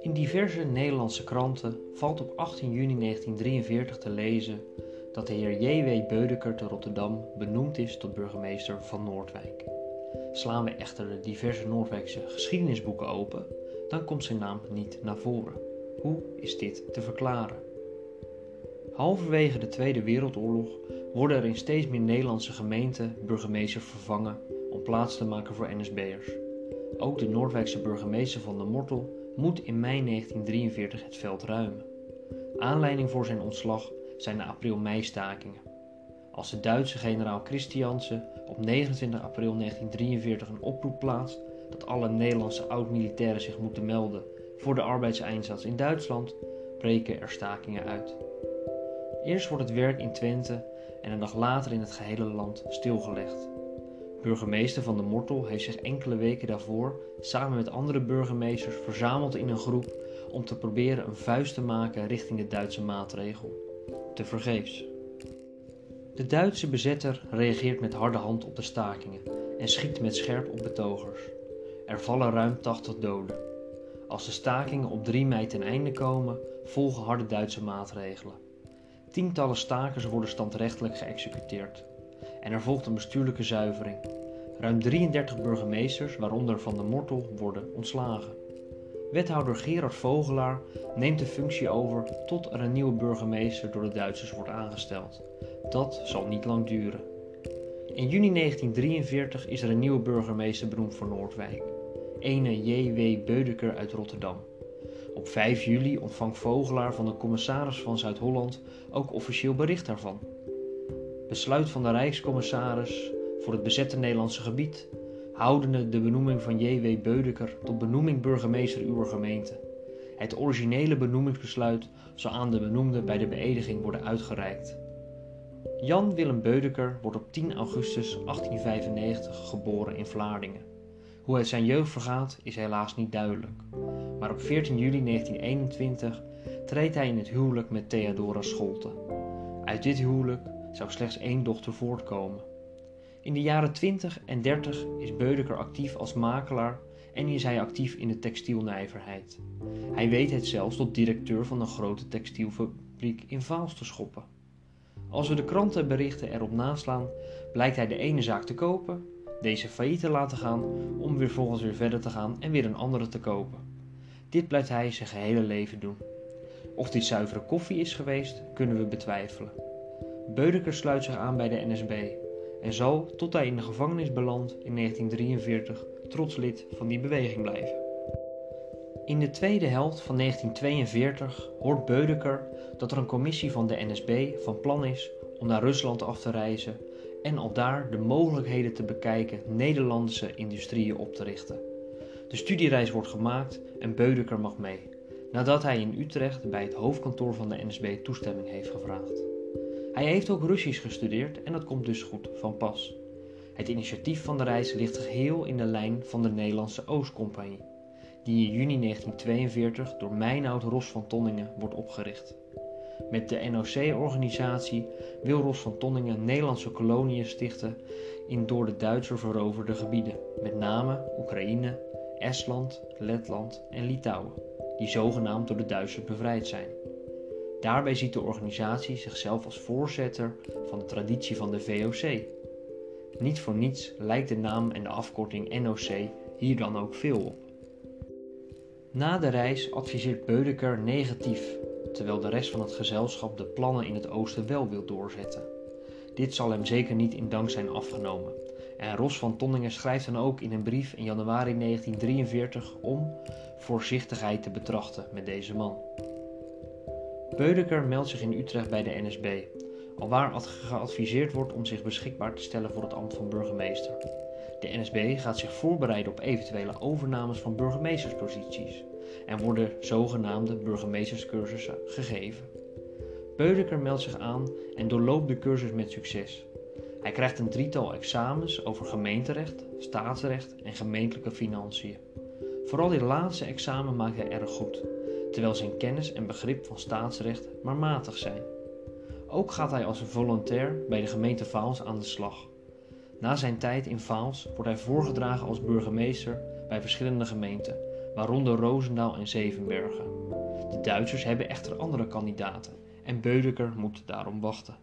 In diverse Nederlandse kranten valt op 18 juni 1943 te lezen dat de heer J.W. Beudeker te Rotterdam benoemd is tot burgemeester van Noordwijk. Slaan we echter de diverse Noordwijkse geschiedenisboeken open, dan komt zijn naam niet naar voren. Hoe is dit te verklaren? Halverwege de Tweede Wereldoorlog worden er in steeds meer Nederlandse gemeenten burgemeesters vervangen plaats te maken voor NSB'ers. Ook de Noordwijkse burgemeester van de Mortel moet in mei 1943 het veld ruimen. Aanleiding voor zijn ontslag zijn de april-mei-stakingen. Als de Duitse generaal Christiansen op 29 april 1943 een oproep plaatst dat alle Nederlandse oud-militairen zich moeten melden voor de arbeidseinsatz in Duitsland, breken er stakingen uit. Eerst wordt het werk in Twente en een dag later in het gehele land stilgelegd. Burgemeester van de Mortel heeft zich enkele weken daarvoor samen met andere burgemeesters verzameld in een groep om te proberen een vuist te maken richting de Duitse maatregel. Te vergeefs. De Duitse bezetter reageert met harde hand op de stakingen en schiet met scherp op betogers. Er vallen ruim 80 doden. Als de stakingen op 3 mei ten einde komen, volgen harde Duitse maatregelen. Tientallen stakers worden standrechtelijk geëxecuteerd. En er volgt een bestuurlijke zuivering. Ruim 33 burgemeesters, waaronder Van de Mortel, worden ontslagen. Wethouder Gerard Vogelaar neemt de functie over tot er een nieuwe burgemeester door de Duitsers wordt aangesteld. Dat zal niet lang duren. In juni 1943 is er een nieuwe burgemeester benoemd voor Noordwijk. Ene J.W. Beudeker uit Rotterdam. Op 5 juli ontvangt Vogelaar van de commissaris van Zuid-Holland ook officieel bericht daarvan. Besluit van de Rijkscommissaris voor het bezette Nederlandse gebied, houdende de benoeming van J.W. Beudeker tot benoeming burgemeester uw gemeente. Het originele benoemingsbesluit zal aan de benoemde bij de beëdiging worden uitgereikt. Jan Willem Beudeker wordt op 10 augustus 1895 geboren in Vlaardingen. Hoe het zijn jeugd vergaat is helaas niet duidelijk. Maar op 14 juli 1921 treedt hij in het huwelijk met Theodora Scholte. Uit dit huwelijk zou slechts één dochter voortkomen. In de jaren 20 en 30 is Beudeker actief als makelaar en is hij actief in de textielnijverheid. Hij weet het zelfs tot directeur van een grote textielfabriek in Vaals te schoppen. Als we de krantenberichten erop naslaan, blijkt hij de ene zaak te kopen, deze failliet te laten gaan, om weer volgens weer verder te gaan en weer een andere te kopen. Dit blijft hij zijn gehele leven doen. Of dit zuivere koffie is geweest, kunnen we betwijfelen. Beudeker sluit zich aan bij de NSB en zal, tot hij in de gevangenis belandt in 1943, trots lid van die beweging blijven. In de tweede helft van 1942 hoort Beudeker dat er een commissie van de NSB van plan is om naar Rusland af te reizen en al daar de mogelijkheden te bekijken Nederlandse industrieën op te richten. De studiereis wordt gemaakt en Beudeker mag mee, nadat hij in Utrecht bij het hoofdkantoor van de NSB toestemming heeft gevraagd. Hij heeft ook Russisch gestudeerd en dat komt dus goed van pas. Het initiatief van de reis ligt geheel in de lijn van de Nederlandse Oostcompagnie, die in juni 1942 door Meinoud Ros van Tonningen wordt opgericht. Met de NOC-organisatie wil Ros van Tonningen Nederlandse koloniën stichten in door de Duitser veroverde gebieden, met name Oekraïne, Estland, Letland en Litouwen, die zogenaamd door de Duitsers bevrijd zijn. Daarbij ziet de organisatie zichzelf als voorzitter van de traditie van de VOC. Niet voor niets lijkt de naam en de afkorting NOC hier dan ook veel op. Na de reis adviseert Beudeker negatief, terwijl de rest van het gezelschap de plannen in het oosten wel wil doorzetten. Dit zal hem zeker niet in dank zijn afgenomen. En Ros van Tonningen schrijft dan ook in een brief in januari 1943 om voorzichtigheid te betrachten met deze man. Beudeker meldt zich in Utrecht bij de NSB, alwaar geadviseerd wordt om zich beschikbaar te stellen voor het ambt van burgemeester. De NSB gaat zich voorbereiden op eventuele overnames van burgemeestersposities en worden zogenaamde burgemeesterscursussen gegeven. Beudeker meldt zich aan en doorloopt de cursus met succes. Hij krijgt een drietal examens over gemeenterecht, staatsrecht en gemeentelijke financiën. Vooral dit laatste examen maakt hij erg goed, terwijl zijn kennis en begrip van staatsrecht maar matig zijn. Ook gaat hij als volontair bij de gemeente Vaals aan de slag. Na zijn tijd in Vaals wordt hij voorgedragen als burgemeester bij verschillende gemeenten, waaronder Roosendaal en Zevenbergen. De Duitsers hebben echter andere kandidaten en Beudeker moet daarom wachten.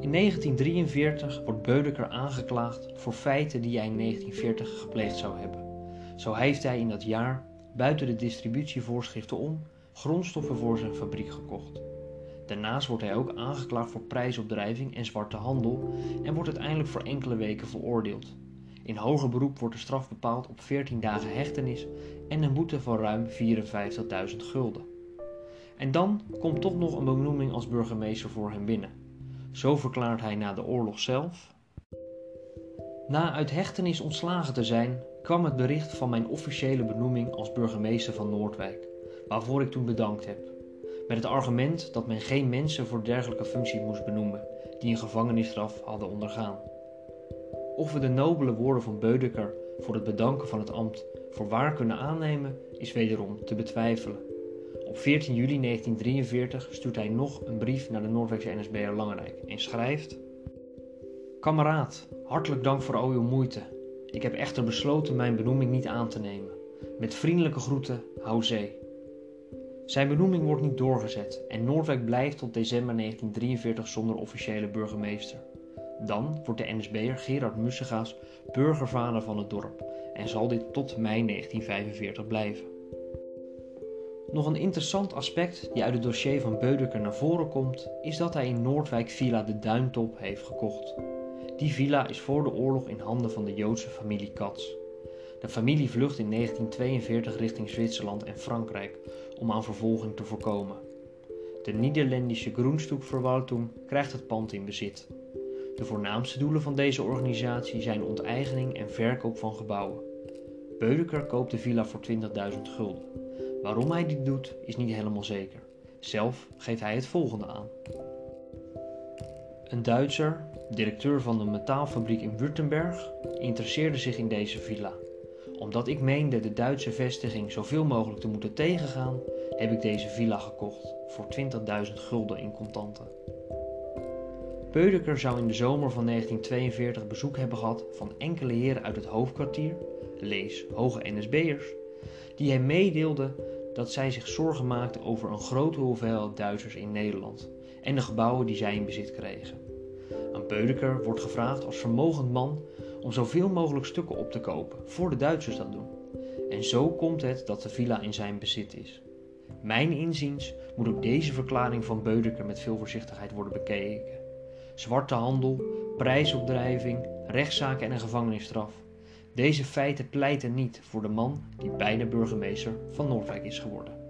In 1943 wordt Beudeker aangeklaagd voor feiten die hij in 1940 gepleegd zou hebben. Zo heeft hij in dat jaar, buiten de distributievoorschriften om, grondstoffen voor zijn fabriek gekocht. Daarnaast wordt hij ook aangeklaagd voor prijsopdrijving en zwarte handel en wordt uiteindelijk voor enkele weken veroordeeld. In hoger beroep wordt de straf bepaald op 14 dagen hechtenis en een boete van ruim 54.000 gulden. En dan komt toch nog een benoeming als burgemeester voor hem binnen. Zo verklaart hij na de oorlog zelf. Na uit hechtenis ontslagen te zijn, kwam het bericht van mijn officiële benoeming als burgemeester van Noordwijk, waarvoor ik toen bedankt heb. Met het argument dat men geen mensen voor dergelijke functie moest benoemen die een gevangenisstraf hadden ondergaan. Of we de nobele woorden van Beudeker voor het bedanken van het ambt voor waar kunnen aannemen, is wederom te betwijfelen. Op 14 juli 1943 stuurt hij nog een brief naar de Noordwijkse NSB'er Langerijk en schrijft: Kameraad, hartelijk dank voor al uw moeite. Ik heb echter besloten mijn benoeming niet aan te nemen. Met vriendelijke groeten, hou zee. Zijn benoeming wordt niet doorgezet en Noordwijk blijft tot december 1943 zonder officiële burgemeester. Dan wordt de NSB'er Gerard Mussegaas burgervader van het dorp en zal dit tot mei 1945 blijven. Nog een interessant aspect die uit het dossier van Beudeker naar voren komt, is dat hij in Noordwijk Villa de Duintop heeft gekocht. Die villa is voor de oorlog in handen van de Joodse familie Katz. De familie vlucht in 1942 richting Zwitserland en Frankrijk om aan vervolging te voorkomen. De Nederlandse Groenstoekverwaltung krijgt het pand in bezit. De voornaamste doelen van deze organisatie zijn onteigening en verkoop van gebouwen. Beudeker koopt de villa voor 20.000 gulden. Waarom hij dit doet is niet helemaal zeker. Zelf geeft hij het volgende aan. Een Duitser, directeur van de metaalfabriek in Württemberg, interesseerde zich in deze villa. Omdat ik meende de Duitse vestiging zoveel mogelijk te moeten tegengaan, heb ik deze villa gekocht voor 20.000 gulden in contanten. Beudeker zou in de zomer van 1942 bezoek hebben gehad van enkele heren uit het hoofdkwartier, lees hoge NSB'ers, die hem meedeelden dat zij zich zorgen maakten over een grote hoeveelheid Duitsers in Nederland en de gebouwen die zij in bezit kregen. Aan Beudeker wordt gevraagd als vermogend man om zoveel mogelijk stukken op te kopen voor de Duitsers dat doen. En zo komt het dat de villa in zijn bezit is. Mijn inziens moet ook deze verklaring van Beudeker met veel voorzichtigheid worden bekeken. Zwarte handel, prijsopdrijving, rechtszaken en een gevangenisstraf. Deze feiten pleiten niet voor de man die bijna burgemeester van Noordwijk is geworden.